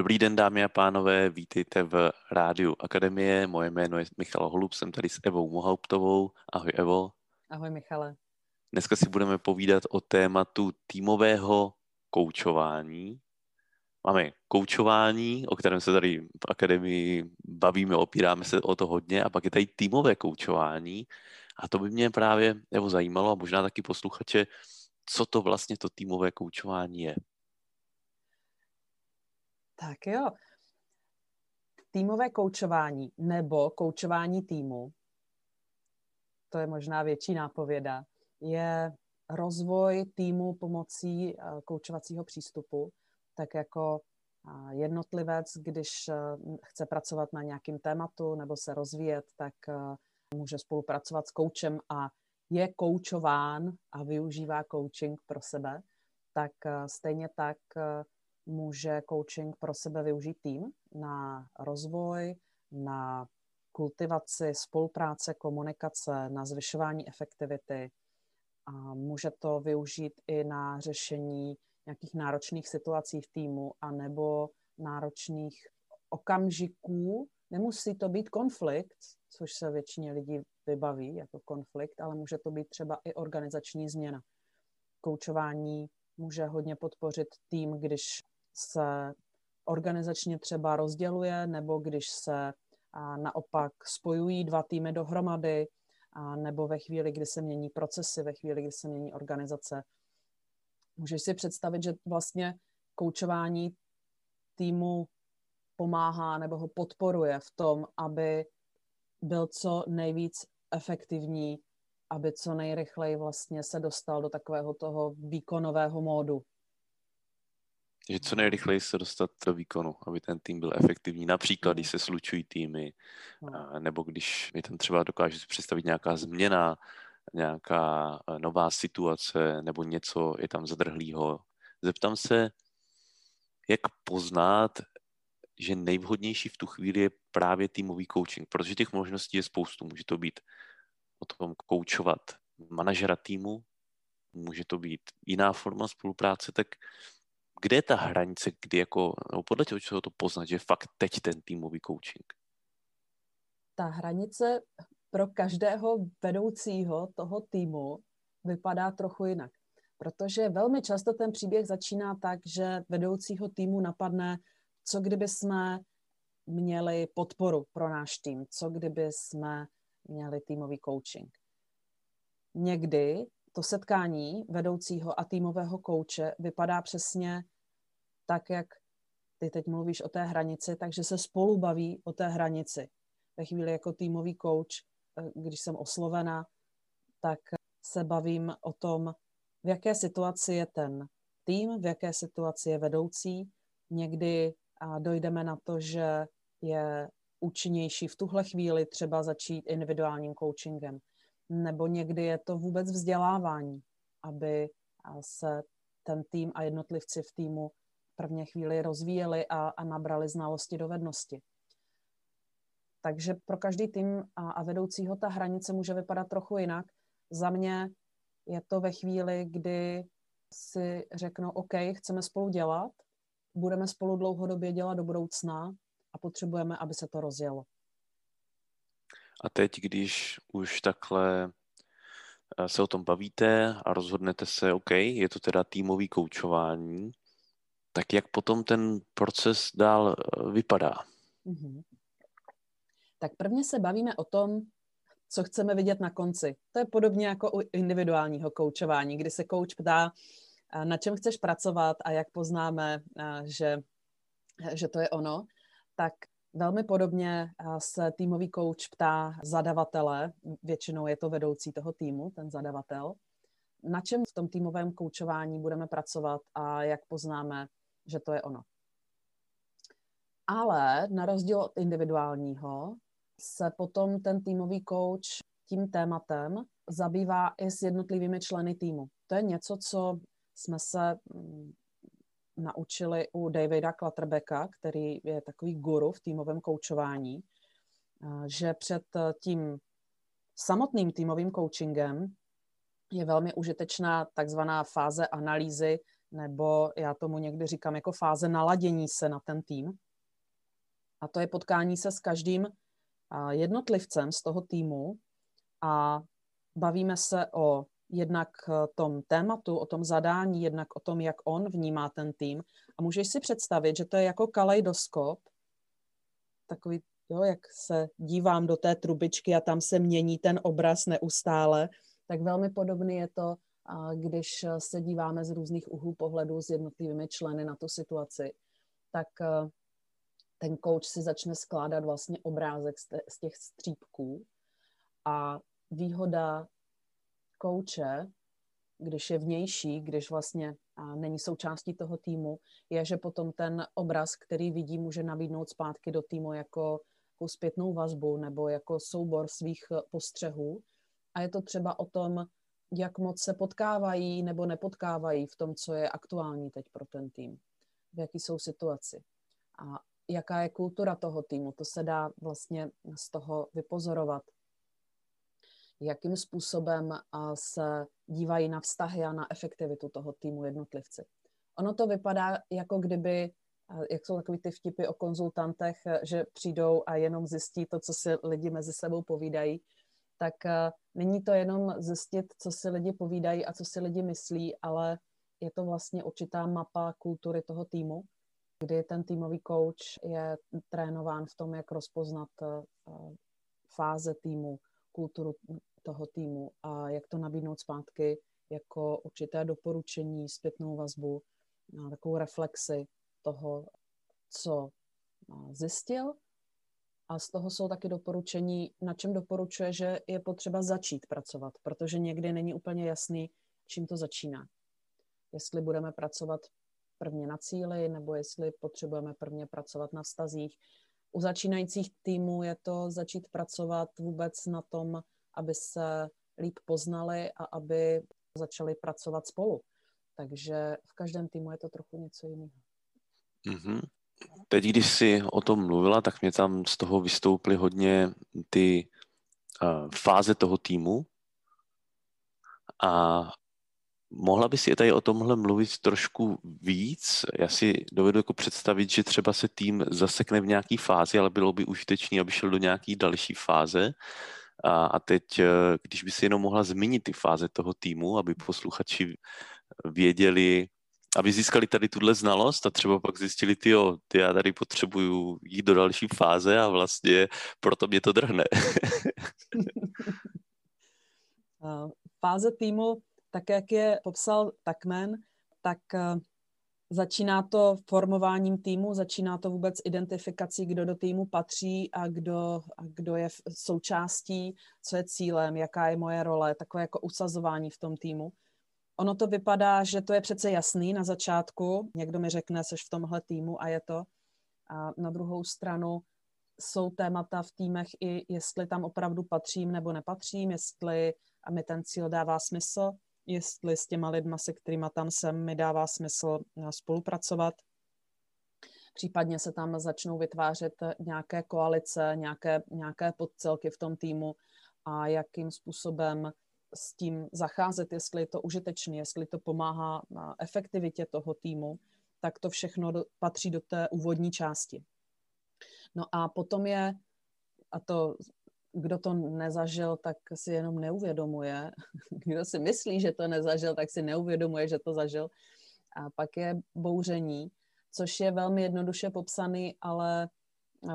Dobrý den, dámy a pánové, vítejte v Rádiu Akademie. Moje jméno je Michal Holub, jsem tady s Evou Mohauptovou. Ahoj Evo. Ahoj Michale. Dneska si budeme povídat o tématu týmového koučování. Máme koučování, o kterém se tady v Akademii bavíme, opíráme se o to hodně, a pak je tady týmové koučování. A to by mě právě Evo zajímalo a možná taky posluchače, co to vlastně to týmové koučování je. Tak jo. Týmové koučování nebo koučování týmu, to je možná větší nápověda, je rozvoj týmu pomocí eh, koučovacího přístupu, tak jako eh, jednotlivec, když eh, chce pracovat na nějakém tématu nebo se rozvíjet, tak může spolupracovat s koučem a je koučován a využívá coaching pro sebe, tak stejně tak může coaching pro sebe využít tým na rozvoj, na kultivaci spolupráce, komunikace, na zvyšování efektivity. A může to využít i na řešení nějakých náročných situací v týmu a nebo náročných okamžiků. Nemusí to být konflikt, což se většině lidí vybaví jako konflikt, ale může to být třeba i organizační změna. Koučování může hodně podpořit tým, když se organizačně třeba rozděluje, nebo když se naopak spojují dva týmy dohromady, nebo ve chvíli, kdy se mění procesy, ve chvíli, kdy se mění organizace. Můžeš si představit, že vlastně koučování týmu pomáhá nebo ho podporuje v tom, aby byl co nejvíc efektivní, aby co nejrychleji vlastně se dostal do takového toho výkonového módu že co nejrychleji se dostat do výkonu, aby ten tým byl efektivní. Například, když se slučují týmy, no. nebo když mi tam třeba dokáže si představit nějaká změna, nějaká e, nová situace, nebo něco je tam zadrhlýho. Zeptám se, jak poznat, že nejvhodnější v tu chvíli je právě týmový coaching, protože těch možností je spoustu. Může to být o tom koučovat manažera týmu, může to být jiná forma spolupráce, tak kde je ta hranice, kdy jako, no podle čeho to poznat, že fakt teď ten týmový coaching? Ta hranice pro každého vedoucího toho týmu vypadá trochu jinak. Protože velmi často ten příběh začíná tak, že vedoucího týmu napadne, co kdyby jsme měli podporu pro náš tým, co kdyby jsme měli týmový coaching. Někdy to setkání vedoucího a týmového kouče vypadá přesně tak, jak ty teď mluvíš o té hranici, takže se spolu baví o té hranici. Ve chvíli jako týmový kouč, eh, když jsem oslovena, tak se bavím o tom, v jaké situaci je ten tým, v jaké situaci je vedoucí. Někdy dojdeme na to, že je účinnější v tuhle chvíli třeba začít individuálním coachingem nebo někdy je to vůbec vzdělávání, aby se ten tým a jednotlivci v týmu v první chvíli rozvíjeli a, a nabrali znalosti, dovednosti. Takže pro každý tým a, a vedoucího ta hranice může vypadat trochu jinak. Za mě je to ve chvíli, kdy si řeknou, OK, chceme spolu dělat, budeme spolu dlouhodobě dělat do budoucna a potřebujeme, aby se to rozjelo. A teď, když už takhle eh, se o tom bavíte a rozhodnete se, OK, je to teda týmový koučování, tak jak potom ten proces dál eh, vypadá? Mm-hmm. Tak prvně se bavíme o tom, co chceme vidět na konci. To je podobně jako u individuálního koučování, kdy se kouč ptá, eh, na čem chceš pracovat a jak poznáme, že, že to je ono, tak Velmi podobně se týmový coach ptá zadavatele, většinou je to vedoucí toho týmu, ten zadavatel, na čem v tom týmovém koučování budeme pracovat a jak poznáme, že to je ono. Ale na rozdíl od individuálního se potom ten týmový coach tím tématem zabývá i s jednotlivými členy týmu. To je něco, co jsme se mm, naučili u Davida Klatterbecka, který je takový guru v týmovém koučování, že před tím samotným týmovým coachingem je velmi užitečná takzvaná fáze analýzy nebo já tomu někdy říkám jako fáze naladění se na ten tým. A to je potkání se s každým jednotlivcem z toho týmu a bavíme se o jednak tom tématu, o tom zadání, jednak o tom, jak on vnímá ten tým. A můžeš si představit, že to je jako kaleidoskop, takový, jo, jak se dívám do té trubičky a tam se mění ten obraz neustále, tak velmi podobný je to, když se díváme z různých úhlů pohledu s jednotlivými členy na tu situaci, tak ten coach si začne skládat vlastně obrázek z těch střípků a výhoda kouče, když je vnější, když vlastně není součástí toho týmu, je, že potom ten obraz, který vidí, může nabídnout zpátky do týmu jako, jako zpětnou vazbu nebo jako soubor svých postřehů. A je to třeba o tom, jak moc se potkávají nebo nepotkávají v tom, co je aktuální teď pro ten tým, v jaký jsou situaci. A jaká je kultura toho týmu, to se dá vlastně z toho vypozorovat jakým způsobem se dívají na vztahy a na efektivitu toho týmu jednotlivci. Ono to vypadá, jako kdyby, jak jsou takový ty vtipy o konzultantech, že přijdou a jenom zjistí to, co si lidi mezi sebou povídají, tak není to jenom zjistit, co si lidi povídají a co si lidi myslí, ale je to vlastně určitá mapa kultury toho týmu, kdy ten týmový coach je trénován v tom, jak rozpoznat fáze týmu, kulturu toho týmu a jak to nabídnout zpátky jako určité doporučení, zpětnou vazbu, takovou reflexi toho, co zjistil. A z toho jsou taky doporučení, na čem doporučuje, že je potřeba začít pracovat, protože někdy není úplně jasný, čím to začíná. Jestli budeme pracovat prvně na cíli, nebo jestli potřebujeme prvně pracovat na vztazích. U začínajících týmů je to začít pracovat vůbec na tom, aby se líp poznali a aby začali pracovat spolu. Takže v každém týmu je to trochu něco jiného. Mm-hmm. Teď, když jsi o tom mluvila, tak mě tam z toho vystoupily hodně ty uh, fáze toho týmu a mohla by si tady o tomhle mluvit trošku víc? Já si dovedu jako představit, že třeba se tým zasekne v nějaký fázi, ale bylo by užitečné, aby šel do nějaký další fáze. A, a teď, eh, když by si jenom mohla zmínit ty fáze toho týmu, aby posluchači věděli, aby získali tady tuhle znalost a třeba pak zjistili, ty jo, ty já tady potřebuju jít do další fáze a vlastně proto mě to drhne. Fáze týmu, tak jak je popsal Takmen, tak eh, Začíná to formováním týmu, začíná to vůbec identifikací, kdo do týmu patří a kdo, a kdo je součástí, co je cílem, jaká je moje role, takové jako usazování v tom týmu. Ono to vypadá, že to je přece jasný na začátku. Někdo mi řekne, seš v tomhle týmu a je to. A na druhou stranu jsou témata v týmech i jestli tam opravdu patřím nebo nepatřím, jestli mi ten cíl dává smysl jestli s těma lidma, se kterými tam jsem, mi dává smysl eh, spolupracovat. Případně se tam začnou vytvářet nějaké koalice, nějaké, nějaké podcelky v tom týmu a jakým způsobem s tím zacházet, jestli je to užitečné, jestli to pomáhá na efektivitě toho týmu, tak to všechno do, patří do té úvodní části. No a potom je, a to kdo to nezažil, tak si jenom neuvědomuje. Kdo si myslí, že to nezažil, tak si neuvědomuje, že to zažil. A pak je bouření, což je velmi jednoduše popsaný, ale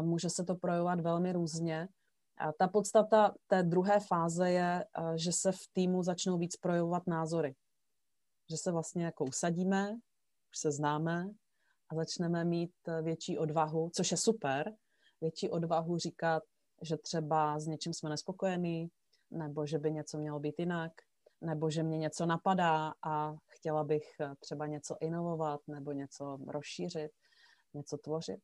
může se to projevovat velmi různě. A ta podstata té druhé fáze je, že se v týmu začnou víc projevovat názory. Že se vlastně jako usadíme, už se známe a začneme mít větší odvahu, což je super, větší odvahu říkat, že třeba s něčím jsme nespokojení, nebo že by něco mělo být jinak, nebo že mě něco napadá a chtěla bych eh, třeba něco inovovat nebo něco rozšířit, něco tvořit.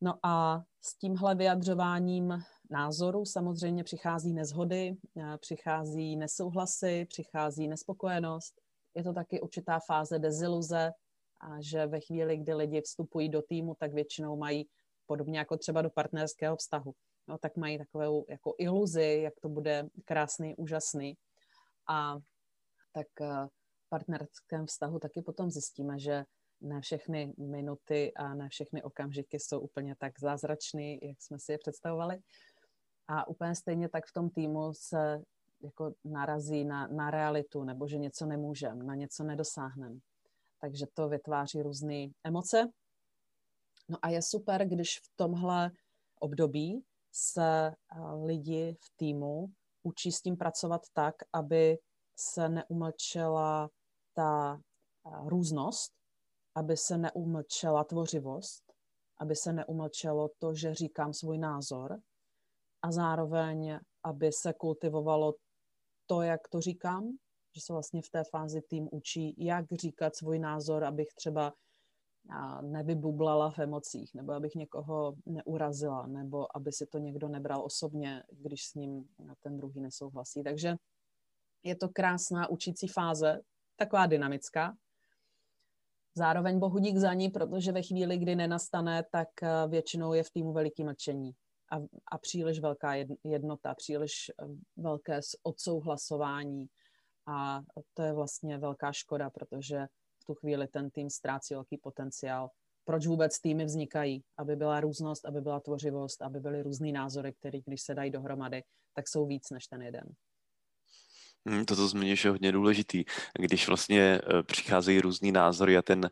No a s tímhle vyjadřováním názorů samozřejmě přichází nezhody, eh, přichází nesouhlasy, přichází nespokojenost. Je to taky určitá fáze deziluze, a že ve chvíli, kdy lidi vstupují do týmu, tak většinou mají podobně jako třeba do partnerského vztahu no, tak mají takovou jako iluzi, jak to bude krásný, úžasný. A tak uh, partnerském vztahu taky potom zjistíme, že ne všechny minuty a ne všechny okamžiky jsou úplně tak zázračný, jak jsme si je představovali. A úplně stejně tak v tom týmu se jako narazí na, na realitu, nebo že něco nemůžeme, na něco nedosáhneme. Takže to vytváří různé emoce. No a je super, když v tomhle období se eh, lidi v týmu učí s tím pracovat tak, aby se neumlčela ta eh, různost, aby se neumlčela tvořivost, aby se neumlčelo to, že říkám svůj názor a zároveň, aby se kultivovalo to, jak to říkám, že se vlastně v té fázi tým učí, jak říkat svůj názor, abych třeba nevybublala v emocích, nebo abych někoho neurazila, nebo aby si to někdo nebral osobně, když s ním ten druhý nesouhlasí. Takže je to krásná učící fáze, taková dynamická. Zároveň bohu dík za ní, protože ve chvíli, kdy nenastane, tak eh, většinou je v týmu veliký mlčení a, a příliš velká jednota, příliš eh, velké odsouhlasování. A to je vlastně velká škoda, protože v tu chvíli ten tým ztrácí velký potenciál. Proč vůbec týmy vznikají? Aby byla různost, aby byla tvořivost, aby byly různý názory, které, když se dají dohromady, tak jsou víc než ten jeden. Hmm, toto zmiňuješ je hodně důležitý. Když vlastně eh, přicházejí různý názory a ten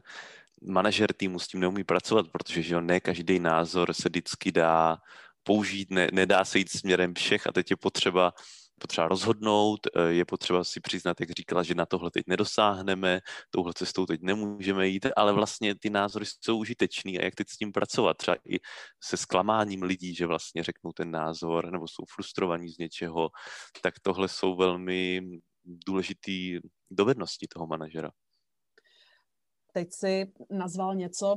manažer týmu s tím neumí pracovat, protože že ne každý názor se vždycky dá použít, ne, nedá se jít směrem všech a teď je potřeba potřeba rozhodnout, eh, je potřeba si přiznat, jak říkala, že na tohle teď nedosáhneme, touhle cestou teď nemůžeme jít, ale vlastně ty názory jsou užitečný a jak teď s tím pracovat, třeba i se zklamáním lidí, že vlastně řeknou ten názor nebo jsou frustrovaní z něčeho, tak tohle jsou velmi důležitý dovednosti toho manažera. Teď si nazval něco,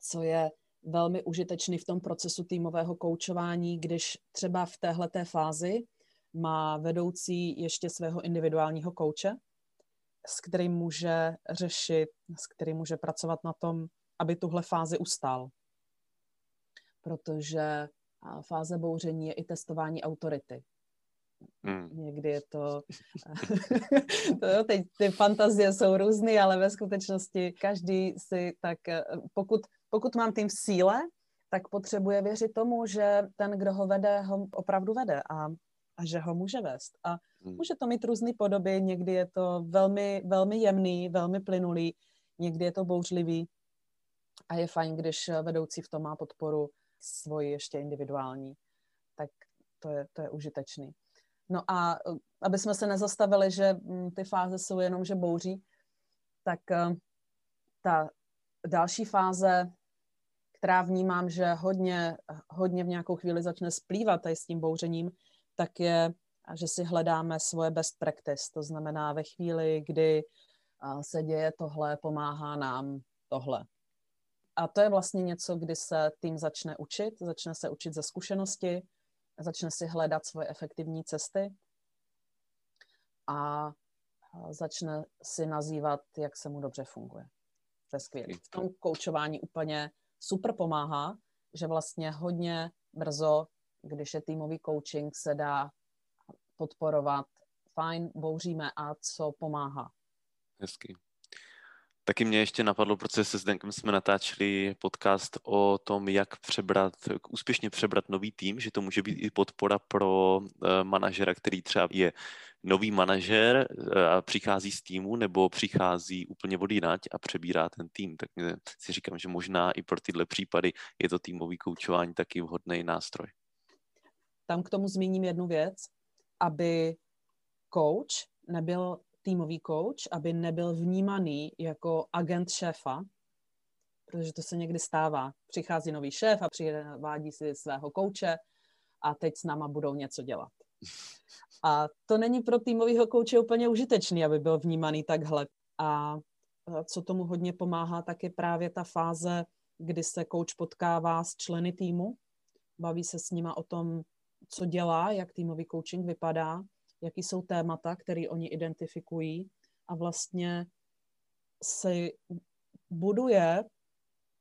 co je velmi užitečný v tom procesu týmového koučování, když třeba v téhleté fázi má vedoucí ještě svého individuálního kouče, s kterým může řešit, s kterým může pracovat na tom, aby tuhle fázi ustál. Protože fáze bouření je i testování autority. Hmm. Někdy je to, to teď ty fantazie jsou různé, ale ve skutečnosti každý si tak, pokud, pokud mám tým v síle, tak potřebuje věřit tomu, že ten, kdo ho vede, ho opravdu vede. A a že ho může vést. A hmm. může to mít různé podoby, někdy je to velmi, velmi jemný, velmi plynulý, někdy je to bouřlivý a je fajn, když vedoucí v tom má podporu svoji ještě individuální, tak to je, to je užitečný. No a eh, aby jsme se nezastavili, že hm, ty fáze jsou jenom, že bouří, tak eh, ta další fáze, která vnímám, že hodně, hodně v nějakou chvíli začne splývat tady s tím bouřením, tak je, že si hledáme svoje best practice. To znamená ve chvíli, kdy se děje tohle, pomáhá nám tohle. A to je vlastně něco, kdy se tým začne učit, začne se učit ze zkušenosti, začne si hledat svoje efektivní cesty a začne si nazývat, jak se mu dobře funguje. To je skvělé. V tom koučování úplně super pomáhá, že vlastně hodně brzo když je týmový coaching, se dá podporovat. Fajn, bouříme a co pomáhá. Hezky. Taky mě ještě napadlo, protože se Zdenkem jsme natáčeli podcast o tom, jak přebrat, úspěšně přebrat nový tým, že to může být i podpora pro uh, manažera, který třeba je nový manažer uh, a přichází z týmu nebo přichází úplně od a přebírá ten tým. Tak si říkám, že možná i pro tyhle případy je to týmový koučování taky vhodný nástroj. Tam k tomu zmíním jednu věc, aby coach nebyl týmový coach, aby nebyl vnímaný jako agent šéfa, protože to se někdy stává. Přichází nový šéf a přivádí si svého kouče a teď s náma budou něco dělat. A to není pro týmového kouče úplně užitečný, aby byl vnímaný takhle. A co tomu hodně pomáhá, tak je právě ta fáze, kdy se kouč potkává s členy týmu, baví se s nima o tom, co dělá, jak týmový coaching vypadá, jaký jsou témata, které oni identifikují a vlastně si buduje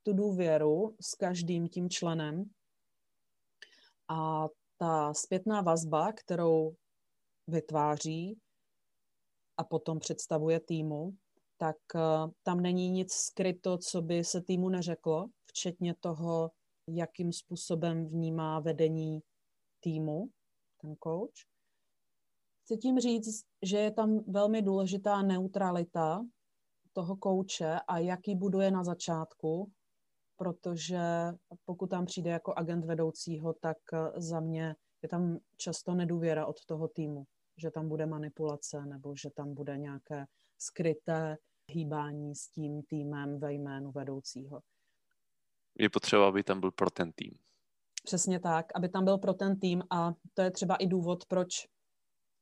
tu důvěru s každým tím členem. A ta zpětná vazba, kterou vytváří, a potom představuje týmu, tak eh, tam není nic skryto, co by se týmu neřeklo, včetně toho, jakým způsobem vnímá vedení týmu, ten coach. Chci tím říct, že je tam velmi důležitá neutralita toho kouče a jaký buduje na začátku, protože pokud tam přijde jako agent vedoucího, tak eh, za mě je tam často nedůvěra od toho týmu, že tam bude manipulace nebo že tam bude nějaké skryté hýbání s tím týmem ve jménu vedoucího. Je potřeba, aby tam byl pro ten tým. Přesně tak, aby tam byl pro ten tým a to je třeba i důvod, proč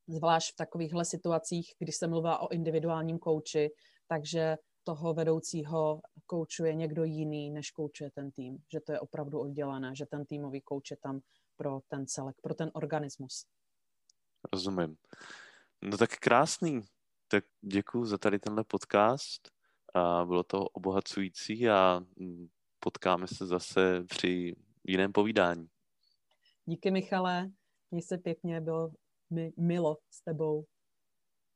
zvlášť v takovýchhle situacích, když se mluvá o individuálním kouči, takže toho vedoucího koučuje někdo jiný, než koučuje ten tým. Že to je opravdu oddělené, že ten týmový kouč je tam pro ten celek, pro ten organismus. Rozumím. No tak krásný. Tak děkuji za tady tenhle podcast. A bylo to obohacující a mm, potkáme se zase při jiném povídání. Díky Michale, měj se pěkně, bylo mi milo s tebou.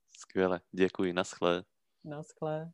Skvěle, děkuji, naschle. Naschle.